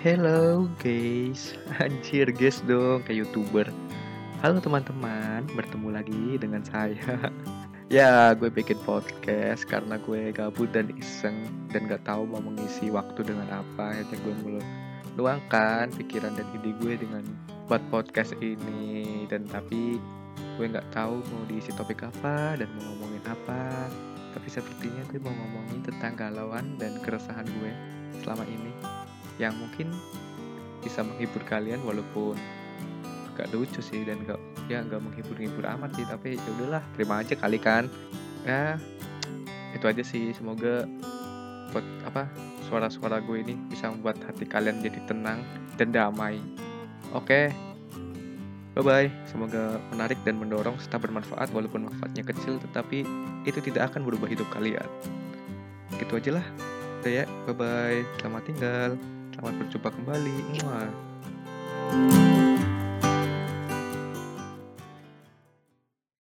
Hello guys, anjir guys dong kayak youtuber. Halo teman-teman, bertemu lagi dengan saya. ya, gue bikin podcast karena gue gabut dan iseng dan gak tahu mau mengisi waktu dengan apa. Akhirnya gue mulai luangkan pikiran dan ide gue dengan buat podcast ini dan tapi gue nggak tahu mau diisi topik apa dan mau ngomongin apa tapi sepertinya gue mau ngomongin tentang galauan dan keresahan gue selama ini yang mungkin bisa menghibur kalian walaupun gak lucu sih dan gak ya nggak menghibur-hibur amat sih tapi ya udahlah terima aja kali kan. Ya itu aja sih semoga buat apa suara-suara gue ini bisa membuat hati kalian jadi tenang dan damai. Oke bye bye semoga menarik dan mendorong serta bermanfaat walaupun manfaatnya kecil tetapi itu tidak akan berubah hidup kalian. Gitu aja lah. Ya bye bye selamat tinggal selamat berjumpa kembali Mwah.